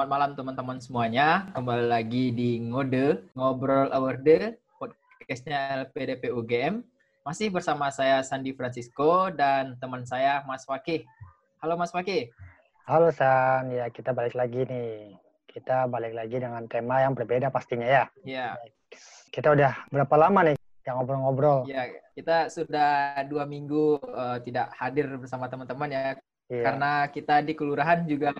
Selamat malam teman-teman semuanya. Kembali lagi di Ngode, Ngobrol Award, podcastnya LPDP UGM. Masih bersama saya Sandi Francisco dan teman saya Mas Fakih. Halo Mas Fakih. Halo San, ya kita balik lagi nih. Kita balik lagi dengan tema yang berbeda pastinya ya. Iya. Kita udah berapa lama nih yang ngobrol-ngobrol? Iya, kita sudah dua minggu uh, tidak hadir bersama teman-teman ya. Iya. Karena kita di kelurahan juga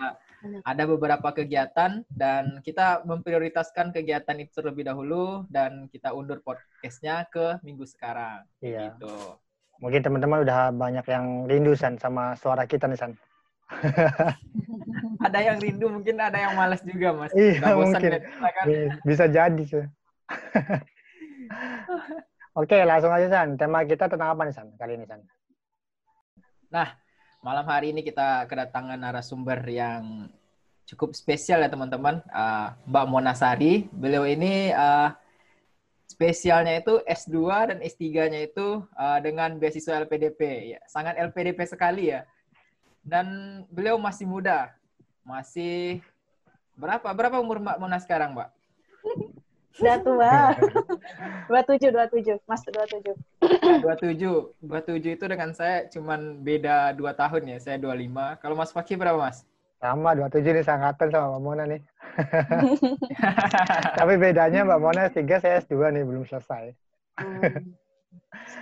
ada beberapa kegiatan dan kita memprioritaskan kegiatan itu terlebih dahulu dan kita undur podcastnya ke minggu sekarang. Iya. Gitu. Mungkin teman-teman udah banyak yang rindu San sama suara kita nih San. ada yang rindu, mungkin ada yang malas juga Mas. Iya mungkin. kan? Bisa jadi sih. Oke, langsung aja San. Tema kita tentang apa nih San kali ini San? Nah, malam hari ini kita kedatangan narasumber yang cukup spesial ya teman-teman, uh, Mbak Monasari. Beliau ini uh, spesialnya itu S2 dan S3-nya itu uh, dengan beasiswa LPDP. Ya, sangat LPDP sekali ya. Dan beliau masih muda. Masih berapa? Berapa umur Mbak Mona sekarang, Mbak? Udah tua. 27, 27. Mas 27. 27. 27 itu dengan saya cuman beda 2 tahun ya. Saya 25. Kalau Mas Fakih berapa, Mas? Sama, 27 nih sangkatan sama Mbak Mona nih. Tapi bedanya Mbak Mona S3, saya S2 nih, belum selesai. Hmm.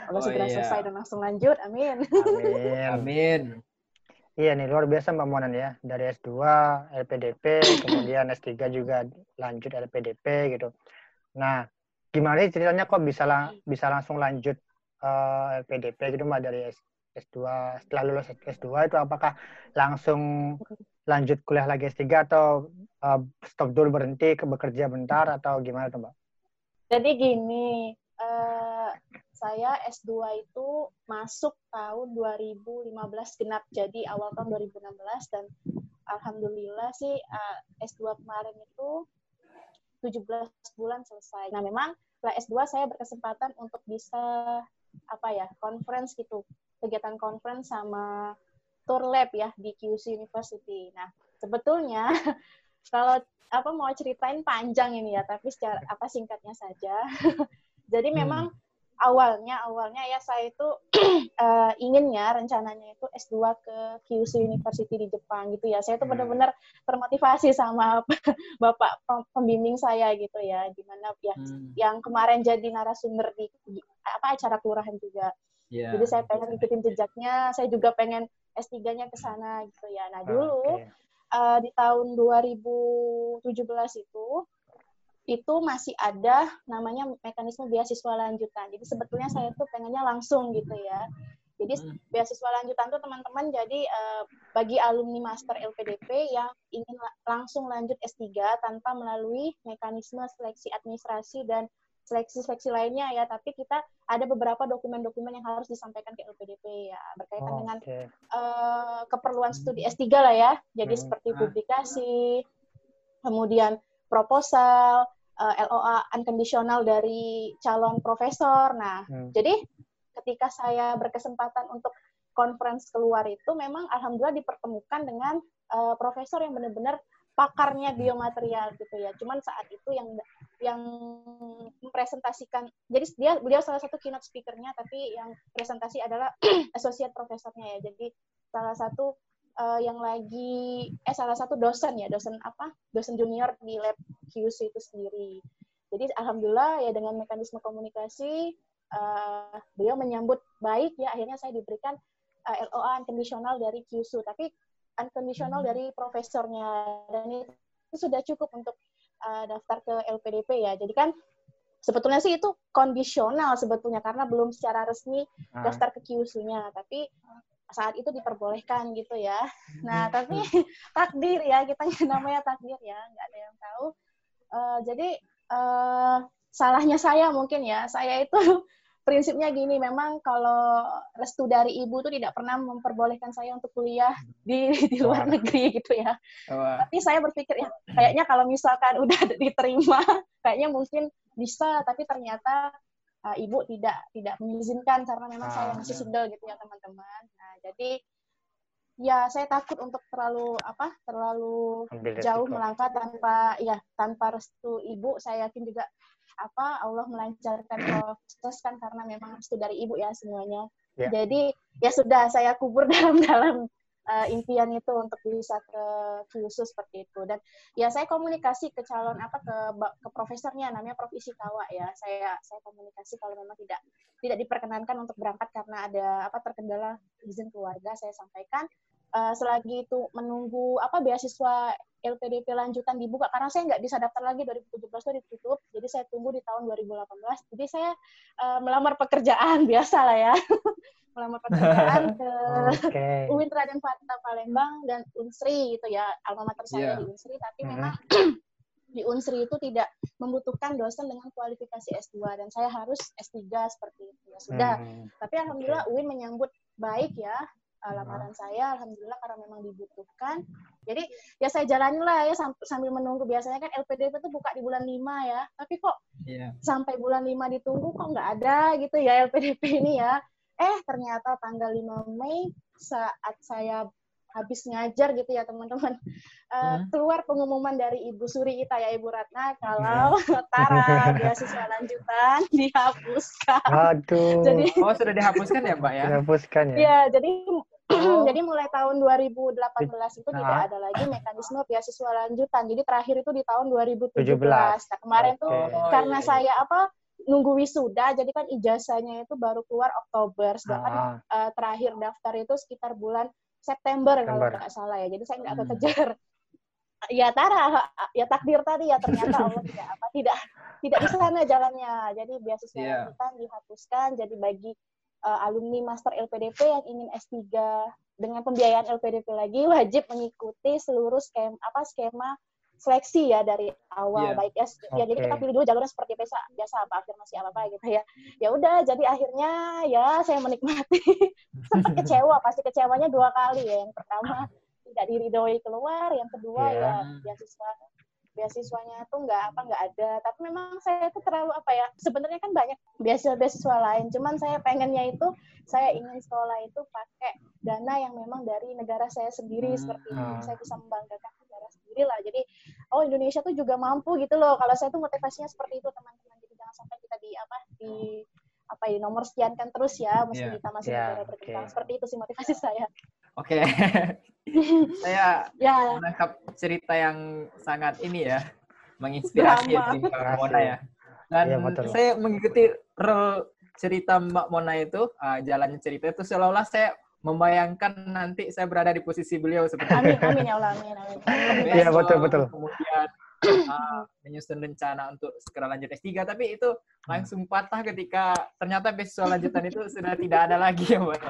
Kalau oh, segera iya. selesai dan langsung lanjut, amin. Amin. amin. Iya nih, luar biasa Mbak Mona ya. Dari S2, LPDP, kemudian S3 juga lanjut LPDP gitu. Nah, gimana sih ceritanya kok bisa lang bisa langsung lanjut uh, eh, LPDP gitu Mbak dari S S2 setelah lulus S2 itu apakah langsung lanjut kuliah lagi S3 atau uh, stop dulu berhenti ke bekerja bentar atau gimana tuh Mbak? Jadi gini, uh, saya S2 itu masuk tahun 2015 genap jadi awal tahun 2016 dan alhamdulillah sih uh, S2 kemarin itu 17 bulan selesai. Nah, memang setelah S2 saya berkesempatan untuk bisa apa ya, conference gitu. Kegiatan conference sama tour lab ya di QC University. Nah, sebetulnya kalau apa mau ceritain panjang ini ya, tapi secara apa singkatnya saja. Jadi memang hmm awalnya awalnya ya saya itu uh, inginnya rencananya itu S2 ke Kyushu University di Jepang gitu ya. Saya itu hmm. benar-benar termotivasi sama Bapak pembimbing saya gitu ya. Gimana ya hmm. yang kemarin jadi narasumber di apa acara kelurahan juga. Yeah. Jadi saya pengen ikutin jejaknya, saya juga pengen S3-nya ke sana gitu ya. Nah, dulu okay. uh, eh, di tahun 2017 itu itu masih ada namanya mekanisme beasiswa lanjutan. Jadi sebetulnya saya tuh pengennya langsung gitu ya. Jadi hmm. beasiswa lanjutan tuh teman-teman jadi uh, bagi alumni master LPDP yang ingin langsung lanjut S3 tanpa melalui mekanisme seleksi administrasi dan seleksi-seleksi lainnya ya, tapi kita ada beberapa dokumen-dokumen yang harus disampaikan ke LPDP ya berkaitan oh, dengan okay. uh, keperluan studi S3 lah ya. Jadi hmm. seperti publikasi, kemudian proposal, uh, eh, LOA unconditional dari calon profesor. Nah, hmm. jadi ketika saya berkesempatan untuk conference keluar itu memang alhamdulillah dipertemukan dengan uh, profesor yang benar-benar pakarnya biomaterial gitu ya. Cuman saat itu yang yang mempresentasikan jadi dia beliau salah satu keynote speakernya tapi yang presentasi adalah associate profesornya ya. Jadi salah satu uh, yang lagi eh salah satu dosen ya dosen apa dosen junior di lab QC itu sendiri jadi alhamdulillah ya dengan mekanisme komunikasi uh, beliau menyambut baik ya akhirnya saya diberikan uh, eh, LOA unconditional dari QC tapi unconditional hmm. dari profesornya dan itu sudah cukup untuk uh, daftar ke LPDP ya jadi kan sebetulnya sih itu kondisional sebetulnya karena belum secara resmi ah. daftar ke QC-nya tapi saat itu diperbolehkan gitu ya. Nah, hmm. tapi takdir ya, kita namanya takdir ya, nggak ada yang tahu. Uh, jadi uh, salahnya saya mungkin ya, saya itu prinsipnya gini, memang kalau restu dari ibu tuh tidak pernah memperbolehkan saya untuk kuliah di di luar negeri gitu ya. Tapi saya berpikir ya, kayaknya kalau misalkan udah diterima, kayaknya mungkin bisa, tapi ternyata uh, ibu tidak tidak mengizinkan karena memang ah, saya masih ya. single gitu ya teman-teman. Nah jadi ya saya takut untuk terlalu apa terlalu Ambil jauh resiko. melangkah tanpa ya tanpa restu ibu saya yakin juga apa Allah melancarkan proses kan karena memang restu dari ibu ya semuanya. Ya. jadi ya sudah saya kubur dalam dalam eh, impian itu untuk bisa ke khusus seperti itu. Dan ya saya komunikasi ke calon apa ke ke profesornya namanya Prof. Ishikawa ya. Saya saya komunikasi kalau memang tidak tidak diperkenankan untuk berangkat karena ada apa terkendala izin keluarga saya sampaikan Eh, selagi itu menunggu apa beasiswa LPDP lanjutan dibuka karena saya nggak bisa daftar lagi 2017 itu ditutup jadi saya tunggu di tahun 2018 jadi saya eh, melamar pekerjaan biasa lah ya melamar pekerjaan ke Oke. UIN Raden Fatah Palembang dan Unsri itu ya alma mater saya Iya. di Unsri tapi Mhm. memang di Unsri itu tidak membutuhkan dosen dengan kualifikasi S2 dan saya harus S3 seperti itu ya sudah Hmm. tapi alhamdulillah UIN menyambut baik ya uh, lamaran saya alhamdulillah karena memang dibutuhkan jadi ya saya jalani lah ya sam- sambil menunggu biasanya kan LPDP itu buka di bulan 5 ya tapi kok Iya. sampai bulan 5 ditunggu kok nggak ada gitu ya LPDP ini ya eh ternyata tanggal 5 Mei saat saya habis ngajar gitu ya teman-teman eh, Hmm. keluar pengumuman dari Ibu Suri kita ya Ibu Ratna kalau Tara beasiswa lanjutan dihapuskan Waduh. jadi Oh, sudah dihapuskan ya, Mbak ya? dihapuskan ya. Iya, jadi Oh. jadi mulai tahun 2018 itu tidak Ah. ada lagi mekanisme beasiswa lanjutan. Jadi terakhir itu di tahun 2017. 17. Nah, kemarin tuh Oke. Oh, karena iya, iya. saya apa nunggu wisuda, jadi kan ijazahnya itu baru keluar Oktober, sedangkan Ah, eh, terakhir daftar itu sekitar bulan September, kalau September. nggak salah ya. Jadi saya nggak Hmm. kekejar. Ya Tara, ya takdir tadi ya ternyata Allah tidak apa tidak tidak di sana jalannya. Jadi beasiswa Iya. lanjutan dihapuskan. Jadi bagi eh, alumni master LPDP yang ingin S3 dengan pembiayaan LPDP lagi wajib mengikuti seluruh skema apa skema seleksi ya dari awal Iya. baik S ya jadi kita pilih dulu jalurnya seperti biasa biasa apa afirmasi apa apa gitu ya. Ya udah jadi akhirnya ya saya menikmati. Sempat kecewa pasti kecewanya dua kali ya. Yang pertama tidak diridhoi keluar yang kedua Iya. ya beasiswa beasiswanya tuh nggak apa nggak ada tapi memang saya tuh terlalu apa ya sebenarnya kan banyak beasiswa beasiswa lain cuman saya pengennya itu saya ingin sekolah itu pakai dana yang memang dari negara saya sendiri Hmm. seperti itu Ah. saya bisa membanggakan negara sendiri lah jadi oh Indonesia tuh juga mampu gitu loh kalau saya tuh motivasinya seperti itu teman-teman jadi jangan sampai kita di apa di apa ya nomor sekian kan terus ya meski Iya. kita masih Iya, negara berkembang oke. seperti itu sih motivasi saya Oke. Saya ya menangkap cerita yang sangat ini ya, menginspirasi ya, Drama. dari Mbak Mona ya. Dan Iya, betul. saya mengikuti rel cerita Mbak Mona itu, ah, jalannya cerita itu seolah-olah saya membayangkan nanti saya berada di posisi beliau seperti amin amin ya Allah amin amin Iya, besok, betul, betul. Kemudian ah, menyusun rencana untuk segera lanjut S3, tapi itu langsung patah ketika ternyata beasiswa lanjutan itu sudah tidak ada lagi ya Mbak.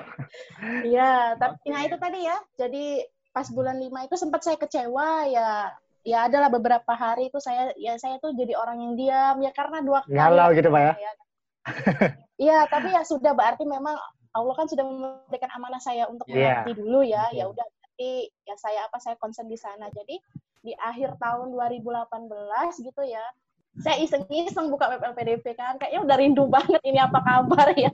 Iya, tapi Oke. nah itu tadi ya. Jadi pas bulan 5 itu sempat saya kecewa ya. Ya adalah beberapa hari itu saya ya saya tuh jadi orang yang diam ya karena dua kali. Galau gitu, Pak ya? Iya, tapi ya sudah berarti memang Allah kan sudah memberikan amanah saya untuk Iya. mengabdi dulu ya. Ya udah berarti ya saya apa saya concern di sana. Jadi di akhir tahun 2018 gitu ya. Saya iseng-iseng buka web LPDP kan, kayaknya udah rindu banget ini apa kabar ya.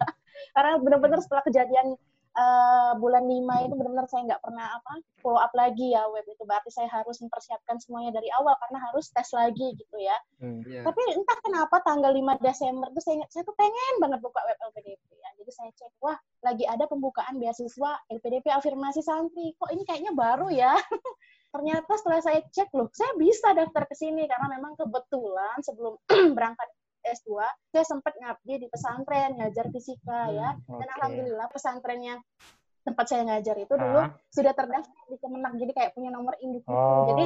Karena benar-benar setelah kejadian eh, bulan 5 itu benar-benar saya nggak pernah apa follow up lagi ya web itu. Berarti saya harus mempersiapkan semuanya dari awal karena harus tes lagi gitu ya. Hmm. Iya. Tapi entah kenapa tanggal 5 Desember tuh saya, saya tuh pengen banget buka web LPDP ya. Jadi saya cek, wah lagi ada pembukaan beasiswa LPDP afirmasi santri. Kok ini kayaknya baru ya? Ternyata setelah saya cek loh, saya bisa daftar ke sini karena memang kebetulan sebelum berangkat S2, saya sempat ngabdi di pesantren, ngajar fisika ya. Dan Oke. alhamdulillah pesantrennya tempat saya ngajar itu dulu Ah. sudah terdaftar di Kemenak, jadi kayak punya nomor induk gitu. Oh, Jadi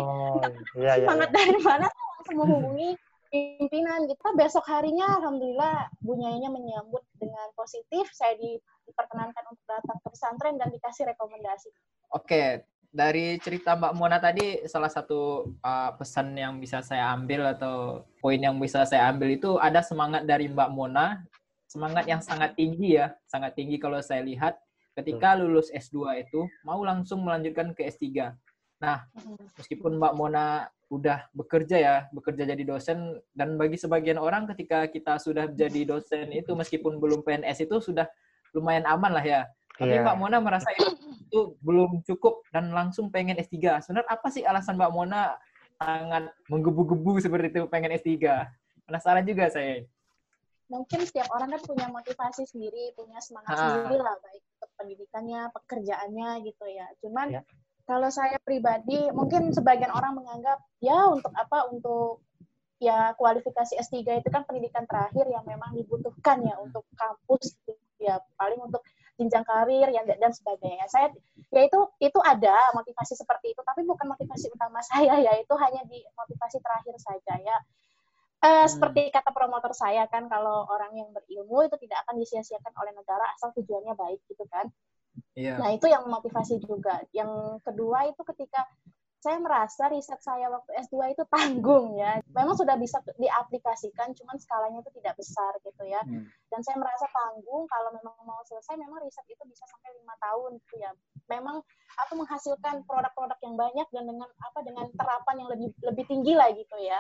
iya, iya, semangat iya. dari mana saya langsung menghubungi pimpinan kita besok harinya alhamdulillah Bu Nyainya menyambut dengan positif saya di- diperkenankan untuk datang ke pesantren dan dikasih rekomendasi Oke, dari cerita Mbak Mona tadi salah satu uh, pesan yang bisa saya ambil atau poin yang bisa saya ambil itu ada semangat dari Mbak Mona, semangat yang sangat tinggi ya, sangat tinggi kalau saya lihat ketika lulus S2 itu mau langsung melanjutkan ke S3. Nah, meskipun Mbak Mona udah bekerja ya, bekerja jadi dosen dan bagi sebagian orang ketika kita sudah jadi dosen itu meskipun belum PNS itu sudah lumayan aman lah ya. Tapi Iya. Mbak Mona merasa itu, itu belum cukup dan langsung pengen S3. Sebenarnya apa sih alasan Mbak Mona sangat menggebu-gebu seperti itu pengen S3? Penasaran juga saya. mungkin setiap orang kan punya motivasi sendiri, punya semangat Ah. sendiri lah, baik untuk pendidikannya, pekerjaannya gitu ya. Cuman Ya. kalau saya pribadi, mungkin sebagian orang menganggap ya untuk apa? Untuk ya kualifikasi S3 itu kan pendidikan terakhir yang memang dibutuhkan ya untuk kampus gitu ya paling untuk jenjang karir yang dan sebagainya. Saya ya itu itu ada motivasi seperti itu, tapi bukan motivasi utama saya ya itu hanya di motivasi terakhir saja ya. Eh, Hmm. Seperti kata promotor saya kan, kalau orang yang berilmu itu tidak akan disia-siakan oleh negara asal tujuannya baik gitu kan. Iya. Nah itu yang memotivasi juga. Yang kedua itu ketika saya merasa riset saya waktu S2 itu tanggung ya. Memang sudah bisa diaplikasikan, cuman skalanya itu tidak besar gitu ya. Hmm. Dan saya merasa tanggung kalau memang mau selesai, memang riset itu bisa sampai lima tahun gitu ya. Memang apa menghasilkan produk-produk yang banyak dan dengan apa dengan terapan yang lebih lebih tinggi lah gitu ya.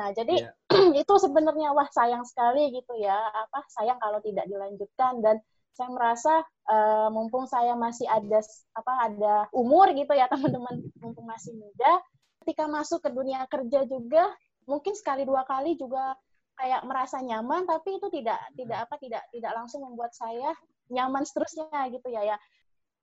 Nah jadi Iya. itu sebenarnya wah sayang sekali gitu ya. Apa sayang kalau tidak dilanjutkan dan saya merasa eh, mumpung saya masih ada apa ada umur gitu ya teman-teman mumpung masih muda ketika masuk ke dunia kerja juga mungkin sekali dua kali juga kayak merasa nyaman tapi itu tidak tidak apa tidak tidak langsung membuat saya nyaman seterusnya gitu ya ya.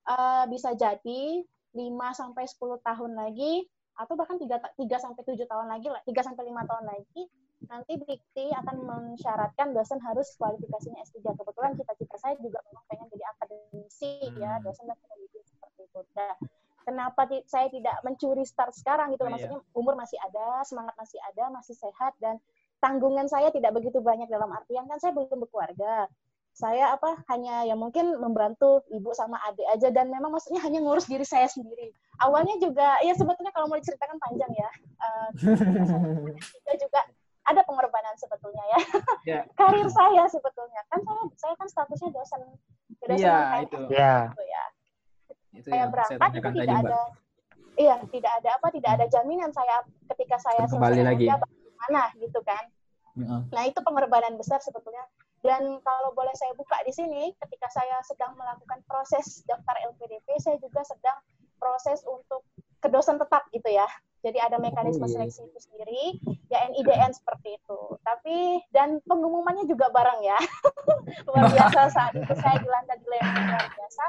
Eh, bisa jadi 5 sampai 10 tahun lagi atau bahkan 3 3 sampai 7 tahun lagi lah 3 sampai 5 tahun lagi nanti Dikti akan mensyaratkan dosen harus kualifikasinya S3. Kebetulan cita-cita saya juga memang pengen jadi akademisi ya, Hmm. dosen dan peneliti seperti itu. Nah, kenapa saya tidak mencuri start sekarang gitu? Oh, iya. Maksudnya umur masih ada, semangat masih ada, masih sehat dan tanggungan saya tidak begitu banyak dalam artian kan saya belum berkeluarga. Saya apa hanya ya mungkin membantu ibu sama adik aja dan memang maksudnya hanya ngurus diri saya sendiri. Awalnya juga ya sebetulnya kalau mau diceritakan panjang ya. Juga juga ada pengorbanan sebetulnya ya. Ya. Karir saya sebetulnya kan saya saya kan statusnya dosen dosen Iya, UKM itu. Ya. gitu ya. Itu Saya yang saya berangkat itu tadi, tidak Mbak. ada iya tidak ada apa tidak ada jaminan saya ketika saya Kembali lagi. bagaimana gitu kan. Heeh. Nah, itu pengorbanan besar sebetulnya. Dan kalau boleh saya buka di sini, ketika saya sedang melakukan proses daftar LPDP, saya juga sedang proses untuk kedosen tetap gitu ya. Jadi ada mekanisme Oh, iya. seleksi itu sendiri, ya NIDN seperti itu. Tapi dan pengumumannya juga bareng ya. luar biasa saat itu saya dilanda dilema luar biasa.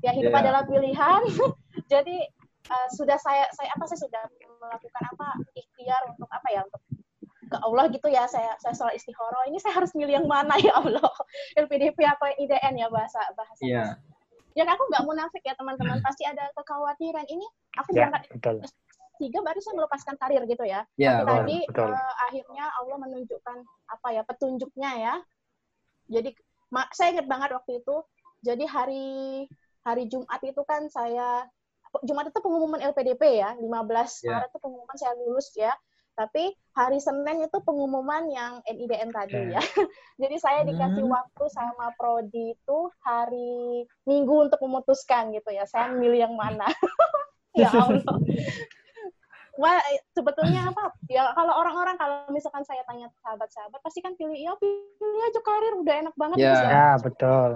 Ya hidup Iya. adalah pilihan. Jadi eh, sudah saya saya apa saya sudah melakukan apa ikhtiar untuk apa ya untuk ke Allah gitu ya saya saya soal istihoro ini saya harus milih yang mana ya Allah LPDP atau IDN ya bahasa bahasa Iya. ya aku nggak munafik ya teman-teman pasti ada kekhawatiran ini aku Ya, berangkat betul. Tiga baru saya melepaskan karir gitu ya Iya, Tapi betul. tadi betul. eh, akhirnya Allah menunjukkan apa ya petunjuknya ya jadi saya ingat banget waktu itu jadi hari hari Jumat itu kan saya Jumat itu pengumuman LPDP ya 15 Ya. Maret itu pengumuman saya lulus ya tapi hari Senin itu pengumuman yang NIDN tadi Ya. ya jadi saya dikasih Hmm. waktu sama prodi itu hari Minggu untuk memutuskan gitu ya saya milih yang mana ya Allah Wah, eh, sebetulnya apa? Ya kalau orang-orang kalau misalkan saya tanya sahabat-sahabat pasti kan pilih ya pilih aja karir udah enak banget Ya. bisa. Ya, betul.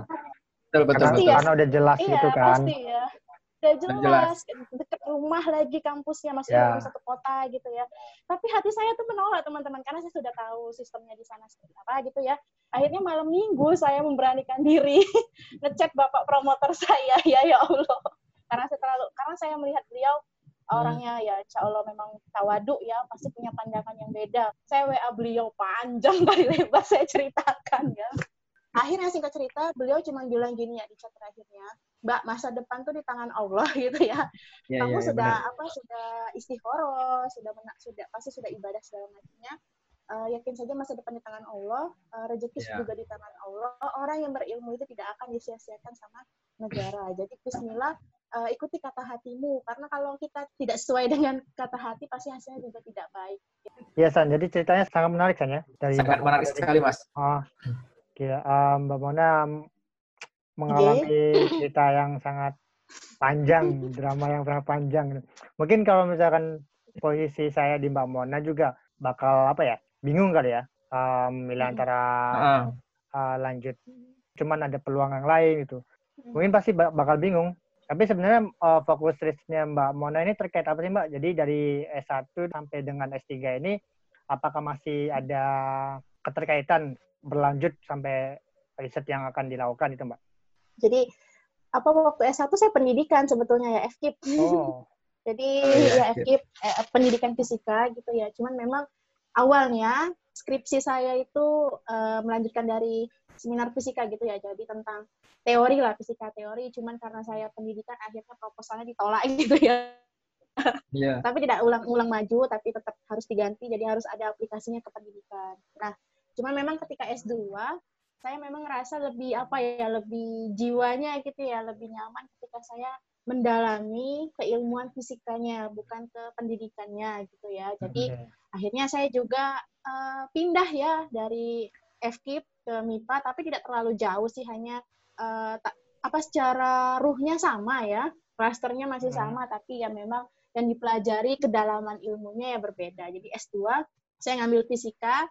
Betul, betul, Karena, betul. ya. karena udah jelas Iya, gitu kan. pasti ya. Udah jelas, jelas. deket rumah lagi kampusnya masih Ya. dalam satu kota gitu ya. Tapi hati saya tuh menolak teman-teman karena saya sudah tahu sistemnya di sana seperti apa gitu ya. Akhirnya malam minggu saya memberanikan diri ngechat bapak promotor saya ya ya Allah. Karena saya terlalu karena saya melihat beliau. Orangnya ya insya Allah memang tawadu ya pasti punya pandangan yang beda. Saya WA beliau panjang kali lebar saya ceritakan ya. Akhirnya singkat cerita beliau cuma bilang gini ya di chat terakhirnya, Mbak masa depan tuh di tangan Allah gitu ya. Iya, Kamu iya, sudah benar. apa sudah istighoroh, sudah mena- sudah pasti sudah ibadah segala macamnya. Eh, yakin saja masa depan di tangan Allah, eh, rezeki Iya. juga di tangan Allah. Orang yang berilmu itu tidak akan disia-siakan sama negara. Jadi Bismillah eh, ikuti kata hatimu karena kalau kita tidak sesuai dengan kata hati pasti hasilnya juga tidak baik. Iya, San. Jadi ceritanya sangat menarik, San, ya? Dari Sangat Mbak menarik Mona sekali, Mas. Oh, gila. Um, Mbak Mona mengalami cerita yang sangat panjang, drama yang sangat panjang. Mungkin kalau misalkan posisi saya di Mbak Mona juga bakal apa ya, bingung kali ya, um, milih Hmm. antara Heeh. uh, lanjut, cuman ada peluang yang lain gitu. mungkin pasti ba- bakal bingung. Tapi sebenarnya uh, fokus risetnya Mbak Mona ini terkait apa sih Mbak? Jadi dari S1 sampai dengan S3 ini apakah masih ada keterkaitan berlanjut sampai riset yang akan dilakukan itu Mbak? Jadi apa waktu S1 saya pendidikan sebetulnya ya FKIP. Oh, Jadi iya, ya iya. FKIP eh, pendidikan fisika gitu ya. Cuman memang awalnya skripsi saya itu eh, melanjutkan dari seminar fisika gitu ya. Jadi tentang teori lah fisika teori. Cuman karena saya pendidikan akhirnya proposalnya ditolak gitu ya. Iya. Tapi tidak ulang-ulang maju, tapi tetap harus diganti. Jadi harus ada aplikasinya ke pendidikan. Nah, cuman memang ketika S2 saya memang ngerasa lebih apa ya lebih jiwanya gitu ya lebih nyaman ketika saya mendalami keilmuan fisikanya bukan ke pendidikannya gitu ya jadi oke. akhirnya saya juga eh, pindah ya dari FKIP ke MIPA tapi tidak terlalu jauh sih hanya eh, apa secara ruhnya sama ya klasternya masih Hmm. sama tapi ya memang yang dipelajari kedalaman ilmunya ya berbeda jadi S2 saya ngambil fisika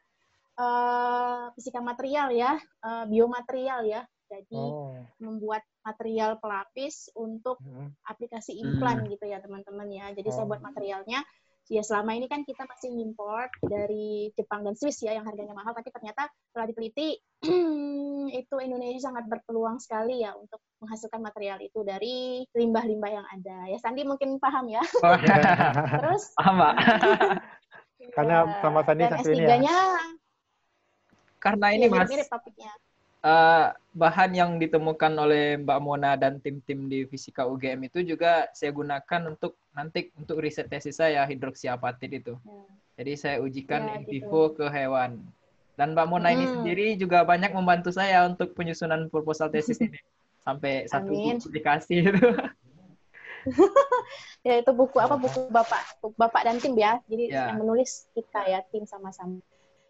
eh, fisika material ya eh, biomaterial ya jadi Oh. membuat material pelapis untuk Hmm. aplikasi implan Hmm. gitu ya teman-teman ya. Jadi saya Oh. buat materialnya ya selama ini kan kita masih import dari Jepang dan Swiss ya yang harganya mahal tapi ternyata setelah diteliti itu Indonesia sangat berpeluang sekali ya untuk menghasilkan material itu dari limbah-limbah yang ada. Ya Sandi mungkin paham ya. Terus Paham, Mbak. Karena ya, sama Sandi dan satu ini ya. S3-nya Karena ya, ini Mas, mirip topiknya. Eh, bahan yang ditemukan oleh Mbak Mona dan tim-tim di Fisika UGM itu juga saya gunakan untuk nanti untuk riset tesis saya hidroksiapatid itu. Ya. Jadi saya ujikan Ya, in gitu. vivo ke hewan. Dan Mbak Mona ini Hmm. sendiri juga banyak membantu saya untuk penyusunan proposal tesis ini. Sampai satu Amin. publikasi itu. ya itu buku apa buku bapak bapak dan tim ya jadi Ya. yang menulis kita ya tim sama-sama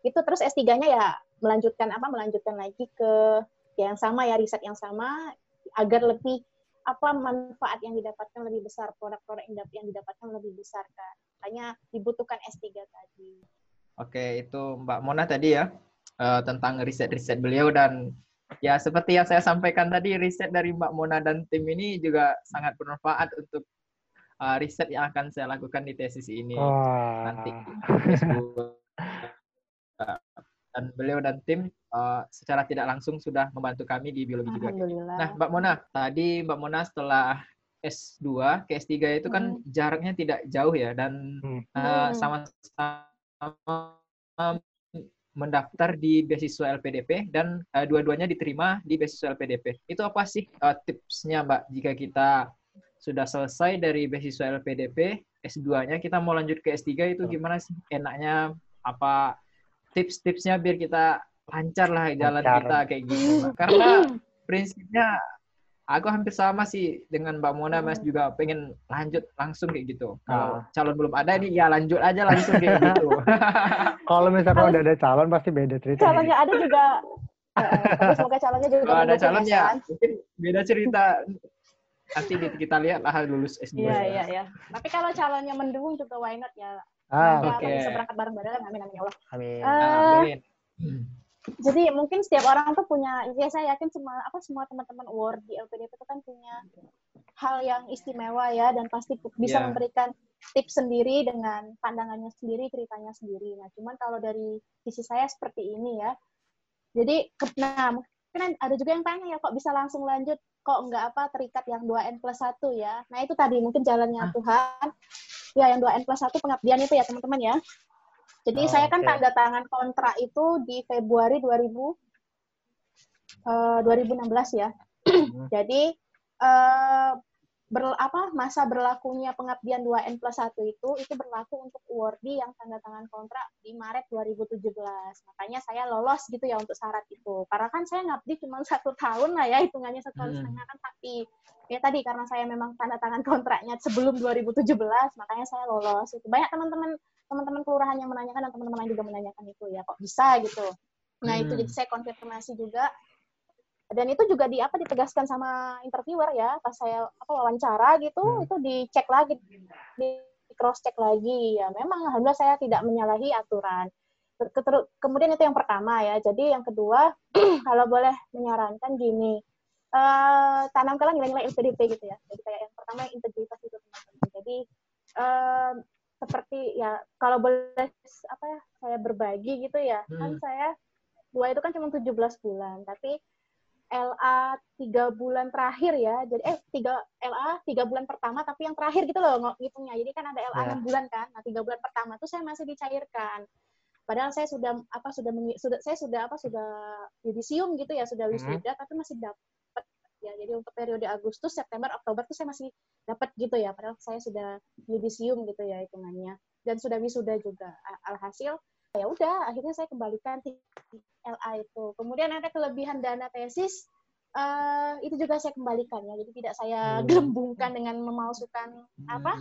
itu terus S3-nya ya melanjutkan apa melanjutkan lagi ke ya yang sama ya riset yang sama agar lebih apa manfaat yang didapatkan lebih besar produk-produk yang dap- yang didapatkan lebih besar kan hanya dibutuhkan S3 tadi Oke, itu Mbak Mona tadi ya eh, tentang riset-riset beliau dan ya seperti yang saya sampaikan tadi riset dari Mbak Mona dan tim ini juga sangat bermanfaat untuk eh, riset yang akan saya lakukan di tesis ini Wah. nanti. Beliau dan tim eh, secara tidak langsung sudah membantu kami di biologi juga. Nah, Mbak Mona, tadi Mbak Mona setelah S2 ke S3 itu kan jaraknya tidak jauh ya dan Hmm. eh, Hmm. sama-sama mendaftar di beasiswa LPDP dan eh, dua-duanya diterima di beasiswa LPDP. Itu apa sih eh, tipsnya Mbak jika kita sudah selesai dari beasiswa LPDP, S2-nya kita mau lanjut ke S3 itu gimana sih enaknya apa tips-tipsnya biar kita lancar lah jalan Lancar. kita kayak gitu Mbak. Karena prinsipnya aku hampir sama sih dengan Mbak Mona Mas juga pengen lanjut langsung kayak gitu. Kalau Ah. calon belum ada nih ya lanjut aja langsung kayak gitu. Kalau misalkan udah ada calon pasti beda cerita. calonnya ada juga Eh, semoga calonnya juga Kalau ada mendukung calon ya, mungkin beda cerita. Nanti kita lihat lah lulus S2. Iya, iya, iya. Tapi kalau calonnya mendukung juga why not ya. Ah, Semoga bisa berangkat bareng-bareng. Amin, amin ya Allah. amin. Eh, Amin. jadi mungkin setiap orang tuh punya, ya saya yakin semua apa semua teman-teman award di LPDP itu kan punya hal yang istimewa ya dan pasti bisa Iya. memberikan tips sendiri dengan pandangannya sendiri, ceritanya sendiri. Nah, cuman kalau dari sisi saya seperti ini ya. Jadi, ke- nah mungkin ada juga yang tanya ya kok bisa langsung lanjut, kok nggak apa terikat yang 2N plus 1 ya. Nah, itu tadi mungkin jalannya Tuhan. Ya, yang 2N plus 1 pengabdian itu ya teman-teman ya. Jadi Oh, saya kan oke. tanda tangan kontrak itu di Februari 2000 eh, 2016 ya. Hmm. Jadi eh ber, apa masa berlakunya pengabdian 2N plus 1 itu itu berlaku untuk awardee yang tanda tangan kontrak di Maret 2017. Makanya saya lolos gitu ya untuk syarat itu. Karena kan saya ngabdi cuma satu tahun lah ya hitungannya satu tahun Hmm. setengah kan tapi ya tadi karena saya memang tanda tangan kontraknya sebelum 2017 makanya saya lolos itu. Banyak teman-teman teman-teman kelurahan yang menanyakan dan teman-teman lain juga menanyakan itu ya kok bisa gitu. Nah, itu Hmm. jadi saya konfirmasi juga dan itu juga di apa ditegaskan sama interviewer ya pas saya apa wawancara gitu Hmm. itu dicek lagi di cross check lagi ya memang alhamdulillah saya tidak menyalahi aturan kemudian itu yang pertama ya jadi yang kedua kalau boleh menyarankan gini uh, tanamkanlah nilai-nilai LPDP gitu ya. Jadi kayak yang pertama integritas itu teman-teman. Jadi uh, seperti ya kalau boleh apa ya saya berbagi gitu ya kan hmm. kan saya dua itu kan cuma 17 bulan tapi LA tiga bulan terakhir ya jadi eh tiga LA tiga bulan pertama tapi yang terakhir gitu loh ngitungnya jadi kan ada LA ya. enam yeah. bulan kan nah tiga bulan pertama tuh saya masih dicairkan padahal saya sudah apa sudah sudah saya sudah apa sudah yudisium gitu ya sudah hmm. wisuda hmm. tapi masih dapat ya jadi untuk periode Agustus September Oktober tuh saya masih dapat gitu ya padahal saya sudah yudisium gitu ya hitungannya dan sudah wisuda juga alhasil ya udah akhirnya saya kembalikan LA itu. Kemudian ada kelebihan dana tesis uh, itu juga saya kembalikan ya. Jadi tidak saya hmm. gelembungkan dengan memalsukan hmm. apa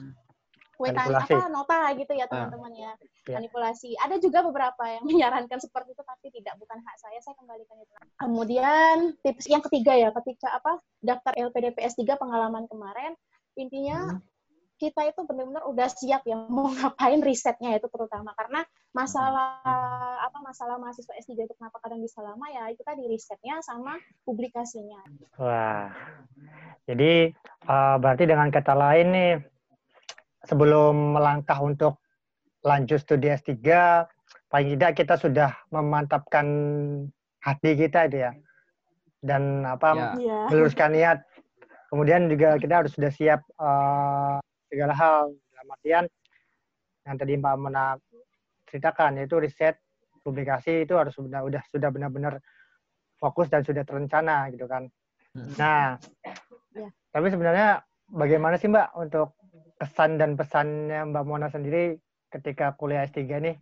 kwetan apa? Nota gitu ya ah. teman-teman ya. Yeah. manipulasi. Ada juga beberapa yang menyarankan seperti itu tapi tidak bukan hak saya. Saya kembalikan itu. Kemudian tips yang ketiga ya ketika apa? Daftar LPDPS 3 pengalaman kemarin intinya hmm kita itu benar-benar udah siap ya mau ngapain risetnya itu terutama karena masalah apa masalah mahasiswa S3 itu kenapa kadang bisa lama ya itu tadi risetnya sama publikasinya. Wah. Jadi uh, berarti dengan kata lain nih sebelum melangkah untuk lanjut studi S3 paling tidak kita sudah memantapkan hati kita itu ya dan apa ya. meluruskan niat kemudian juga kita harus sudah siap uh, segala hal dalam artian yang tadi Mbak Mena ceritakan yaitu riset publikasi itu harus sudah udah sudah benar-benar fokus dan sudah terencana gitu kan. Hmm. Nah, ya. tapi sebenarnya bagaimana sih Mbak untuk kesan dan pesannya Mbak Mona sendiri ketika kuliah S3 nih?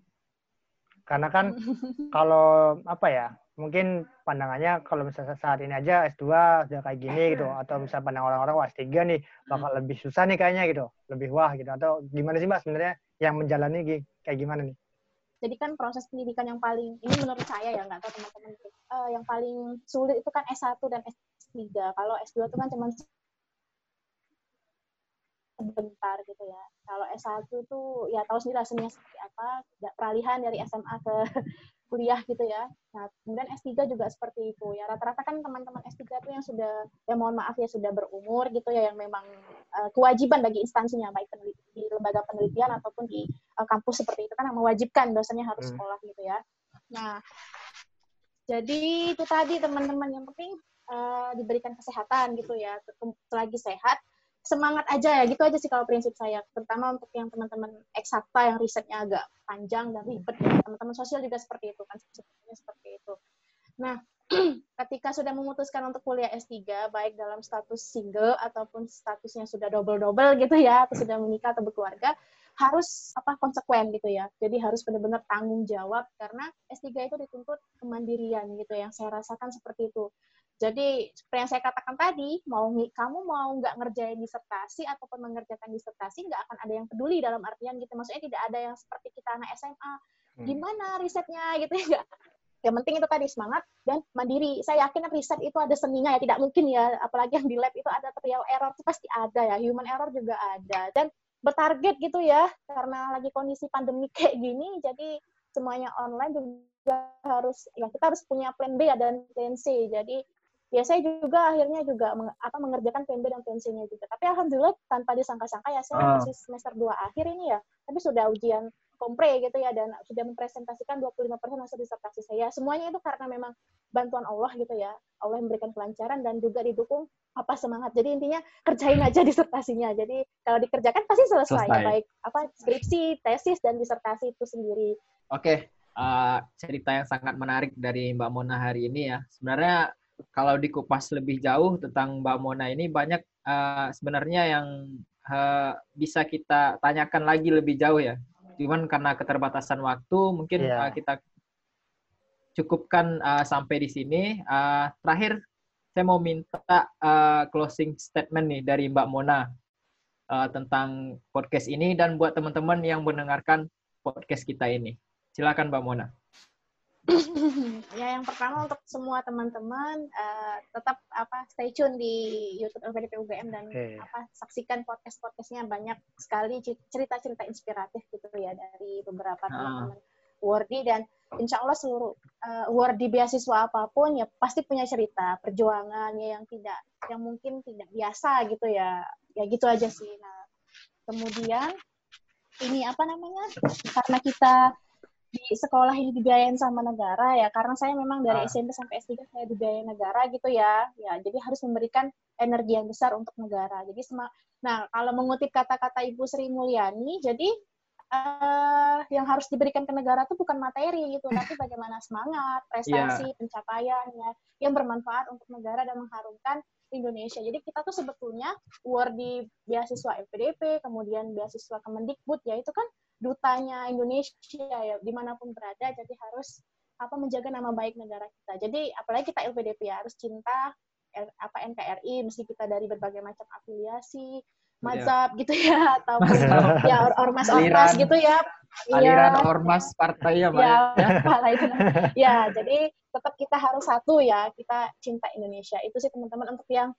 Karena kan kalau apa ya, mungkin pandangannya kalau misalnya saat ini aja S2 sudah kayak gini gitu atau misalnya pandang orang-orang wah S3 nih bakal hmm. lebih susah nih kayaknya gitu lebih wah gitu atau gimana sih mbak sebenarnya yang menjalani kayak gimana nih jadi kan proses pendidikan yang paling ini menurut saya ya nggak tahu teman-teman uh, yang paling sulit itu kan S1 dan S3 kalau S2 itu kan cuma sebentar gitu ya. Kalau S1 tuh ya tahu sendiri rasanya seperti apa, peralihan dari SMA ke kuliah gitu ya. Nah, kemudian S3 juga seperti itu ya. Rata-rata kan teman-teman S3 itu yang sudah, ya mohon maaf ya sudah berumur gitu ya, yang memang uh, kewajiban bagi instansinya, baik peneliti, di lembaga penelitian ataupun di uh, kampus seperti itu kan yang mewajibkan dosennya harus hmm. sekolah gitu ya. Nah, jadi itu tadi teman-teman yang penting uh, diberikan kesehatan gitu ya. Selagi sehat, semangat aja ya gitu aja sih kalau prinsip saya. Terutama untuk yang teman-teman eksakta yang risetnya agak panjang dan ribet ya. Teman-teman sosial juga seperti itu kan sebenarnya seperti itu. Nah ketika sudah memutuskan untuk kuliah S3 baik dalam status single ataupun statusnya sudah double-double gitu ya atau sudah menikah atau berkeluarga harus apa konsekuen gitu ya. Jadi harus benar-benar tanggung jawab karena S3 itu dituntut kemandirian gitu yang saya rasakan seperti itu jadi seperti yang saya katakan tadi, mau kamu mau nggak ngerjain disertasi ataupun mengerjakan disertasi nggak akan ada yang peduli dalam artian gitu. Maksudnya tidak ada yang seperti kita anak SMA. Hmm. Gimana risetnya gitu ya nggak? Yang penting itu tadi semangat dan mandiri. Saya yakin riset itu ada seninya ya, tidak mungkin ya. Apalagi yang di lab itu ada trial error itu pasti ada ya. Human error juga ada dan bertarget gitu ya. Karena lagi kondisi pandemi kayak gini, jadi semuanya online juga harus ya kita harus punya plan B dan plan C. Jadi ya saya juga akhirnya juga meng, apa mengerjakan PMB dan pensinya juga. Tapi alhamdulillah tanpa disangka-sangka ya saya uh. masih semester 2 akhir ini ya, tapi sudah ujian kompre gitu ya dan sudah mempresentasikan 25% hasil disertasi saya. Semuanya itu karena memang bantuan Allah gitu ya. Allah memberikan kelancaran dan juga didukung apa semangat. Jadi intinya kerjain aja disertasinya. Jadi kalau dikerjakan pasti selesai, selesai. Ya, baik apa skripsi, tesis dan disertasi itu sendiri. Oke, uh, cerita yang sangat menarik dari Mbak Mona hari ini ya. Sebenarnya kalau dikupas lebih jauh tentang Mbak Mona ini banyak uh, sebenarnya yang uh, bisa kita tanyakan lagi lebih jauh ya. Cuman karena keterbatasan waktu mungkin yeah. uh, kita cukupkan uh, sampai di sini. Uh, terakhir saya mau minta uh, closing statement nih dari Mbak Mona uh, tentang podcast ini dan buat teman-teman yang mendengarkan podcast kita ini. Silakan Mbak Mona. ya yang pertama untuk semua teman-teman uh, tetap apa stay tune di YouTube LPDP UGM dan okay. apa saksikan podcast-podcastnya banyak sekali cerita-cerita inspiratif gitu ya dari beberapa ah. teman-teman Wardi dan insya Allah seluruh uh, Wardi beasiswa apa pun ya pasti punya cerita perjuangannya yang tidak yang mungkin tidak biasa gitu ya ya gitu aja sih nah kemudian ini apa namanya karena kita sekolah ini dibiayain sama negara ya karena saya memang dari ah. SMP sampai S3 saya dibiayain negara gitu ya ya jadi harus memberikan energi yang besar untuk negara jadi sema nah kalau mengutip kata-kata Ibu Sri Mulyani jadi uh, yang harus diberikan ke negara itu bukan materi gitu tapi bagaimana semangat prestasi yeah. pencapaian ya yang bermanfaat untuk negara dan mengharumkan Indonesia. Jadi kita tuh sebetulnya award di beasiswa FPDP, kemudian beasiswa Kemendikbud, ya itu kan dutanya Indonesia ya di mana pun berada. Jadi harus apa menjaga nama baik negara kita. Jadi apalagi kita LPDP ya harus cinta apa NKRI, meski kita dari berbagai macam afiliasi, iya. mazhab yeah. gitu ya, atau ya ormas-ormas gitu ya. Aliran ya. ormas partai ya, Mbak. Ya, ya. ya, jadi tetap kita harus satu ya, kita cinta Indonesia. Itu sih teman-teman untuk yang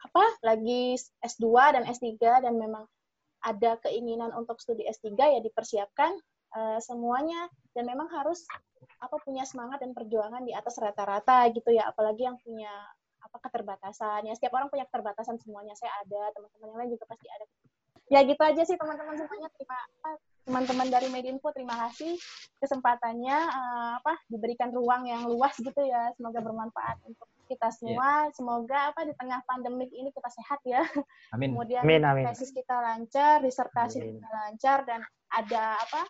apa lagi S2 dan S3 dan memang ada keinginan untuk studi S3 ya dipersiapkan uh, semuanya. Dan memang harus apa punya semangat dan perjuangan di atas rata-rata gitu ya. Apalagi yang punya apa keterbatasan. Ya setiap orang punya keterbatasan semuanya. Saya ada teman-teman yang lain juga pasti ada. Ya gitu aja sih teman-teman semuanya. Terima teman-teman dari Medinfo terima kasih kesempatannya uh, apa diberikan ruang yang luas gitu ya. Semoga bermanfaat untuk kita iya. semua yeah. semoga apa di tengah pandemik ini kita sehat ya amin kemudian amin, amin. tesis kita lancar disertasi amin. kita lancar dan ada apa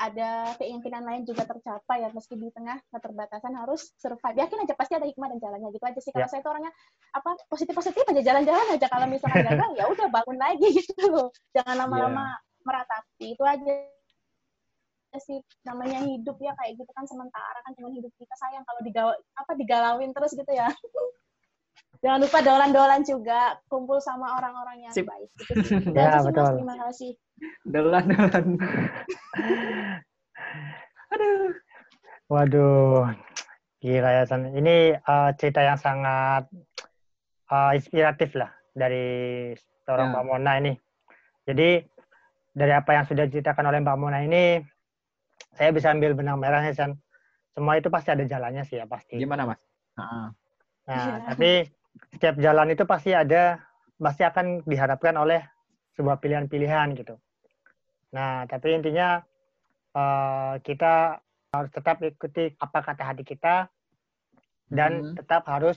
ada keinginan lain juga tercapai ya meski di tengah keterbatasan harus survive yakin aja pasti ada hikmah dan jalannya gitu aja sih kalau yeah. saya itu orangnya apa positif positif aja jalan-jalan aja kalau misalnya gagal ya udah bangun lagi gitu jangan lama-lama yeah. meratapi itu aja sih namanya hidup ya kayak gitu kan sementara kan cuma hidup kita sayang kalau digaw apa digalauin terus gitu ya jangan lupa dolan-dolan juga kumpul sama orang-orang yang Sip. baik gitu. ya, betul. Mas, terima kasih delan. Aduh. Waduh, gila ya San. Ini uh, cerita yang sangat uh, inspiratif lah dari seorang ya. Mbak Mona ini. Jadi dari apa yang sudah diceritakan oleh Mbak Mona ini, saya bisa ambil benang merahnya San. Semua itu pasti ada jalannya sih ya pasti. Gimana Mas? Nah, nah tapi setiap jalan itu pasti ada, pasti akan diharapkan oleh sebuah pilihan-pilihan gitu. Nah, tapi intinya uh, kita harus tetap ikuti apa kata hati kita dan hmm. tetap harus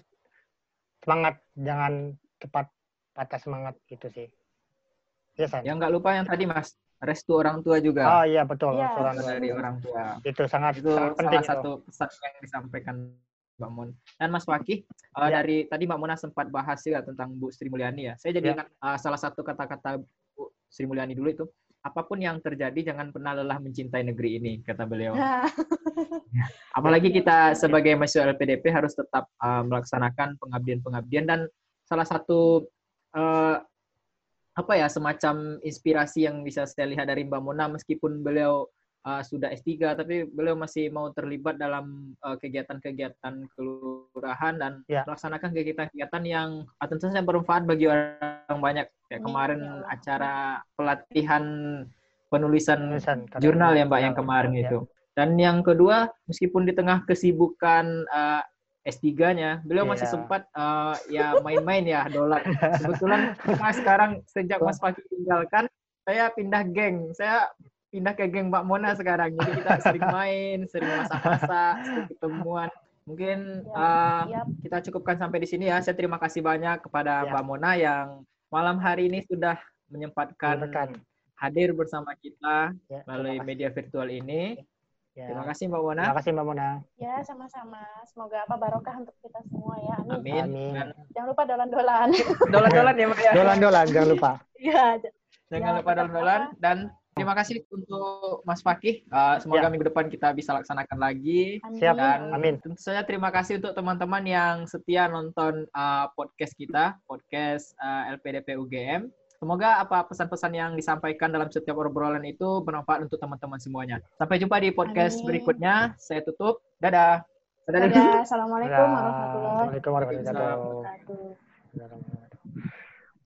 semangat, jangan cepat patah semangat gitu sih. Ya, San. Yang nggak lupa yang tadi Mas, restu orang tua juga. Oh iya betul, ya. orang tua. dari orang tua. Itu sangat itu sangat penting salah satu pesan yang disampaikan Mbak Mun. Dan Mas Fakih, uh, ya. dari tadi Mbak Mona sempat bahas juga tentang Bu Sri Mulyani ya. Saya jadi ya. ingat uh, salah satu kata-kata Bu Sri Mulyani dulu itu apa pun yang terjadi jangan pernah lelah mencintai negeri ini kata beliau. Ya. Apalagi kita sebagai mahasiswa LPDP harus tetap uh, melaksanakan pengabdian-pengabdian dan salah satu uh, apa ya semacam inspirasi yang bisa saya lihat dari Mbak Mona meskipun beliau uh, sudah S3 tapi beliau masih mau terlibat dalam uh, kegiatan-kegiatan kelurahan dan ya. melaksanakan kegiatan-kegiatan yang uh, tentu saja bermanfaat bagi orang banyak. Kayak iya, kemarin ya. acara pelatihan penulisan, penulisan jurnal ya Mbak yang kemarin ya. itu. Dan yang kedua, meskipun di tengah kesibukan uh, S3-nya, beliau masih iya. sempat uh, ya main-main ya dolar. Kebetulan Mas sekarang sejak Mas Fakih tinggalkan, saya pindah geng. Saya pindah ke geng Mbak Mona sekarang. Jadi kita sering main, sering masak-masak, sering ketemuan. Mungkin ya, uh, ya. kita cukupkan sampai di sini ya. Saya terima kasih banyak kepada ya. Mbak Mona yang malam hari ini sudah menyempatkan Bukan. hadir bersama kita ya, melalui media virtual ini. Ya. Terima kasih Mbak Mona. Terima kasih Mbak Mona. Ya, sama-sama. Semoga apa barokah untuk kita semua ya. Amin. Amin. Amin. Jangan lupa dolan-dolan. dolan-dolan ya, Mbak ya. Dolan-dolan, jangan lupa. Iya. Jangan ya, lupa dolan-dolan dan Terima kasih untuk Mas Fakih. Uh, semoga ya. minggu depan kita bisa laksanakan lagi. Siap. Dan Amin. tentu saja terima kasih untuk teman-teman yang setia nonton uh, podcast kita, podcast uh, LPDP UGM. Semoga apa pesan-pesan yang disampaikan dalam setiap obrolan itu bermanfaat untuk teman-teman semuanya. Sampai jumpa di podcast Amin. berikutnya. Saya tutup. Dadah. Dadah. Dadah. Assalamualaikum warahmatullahi wabarakatuh.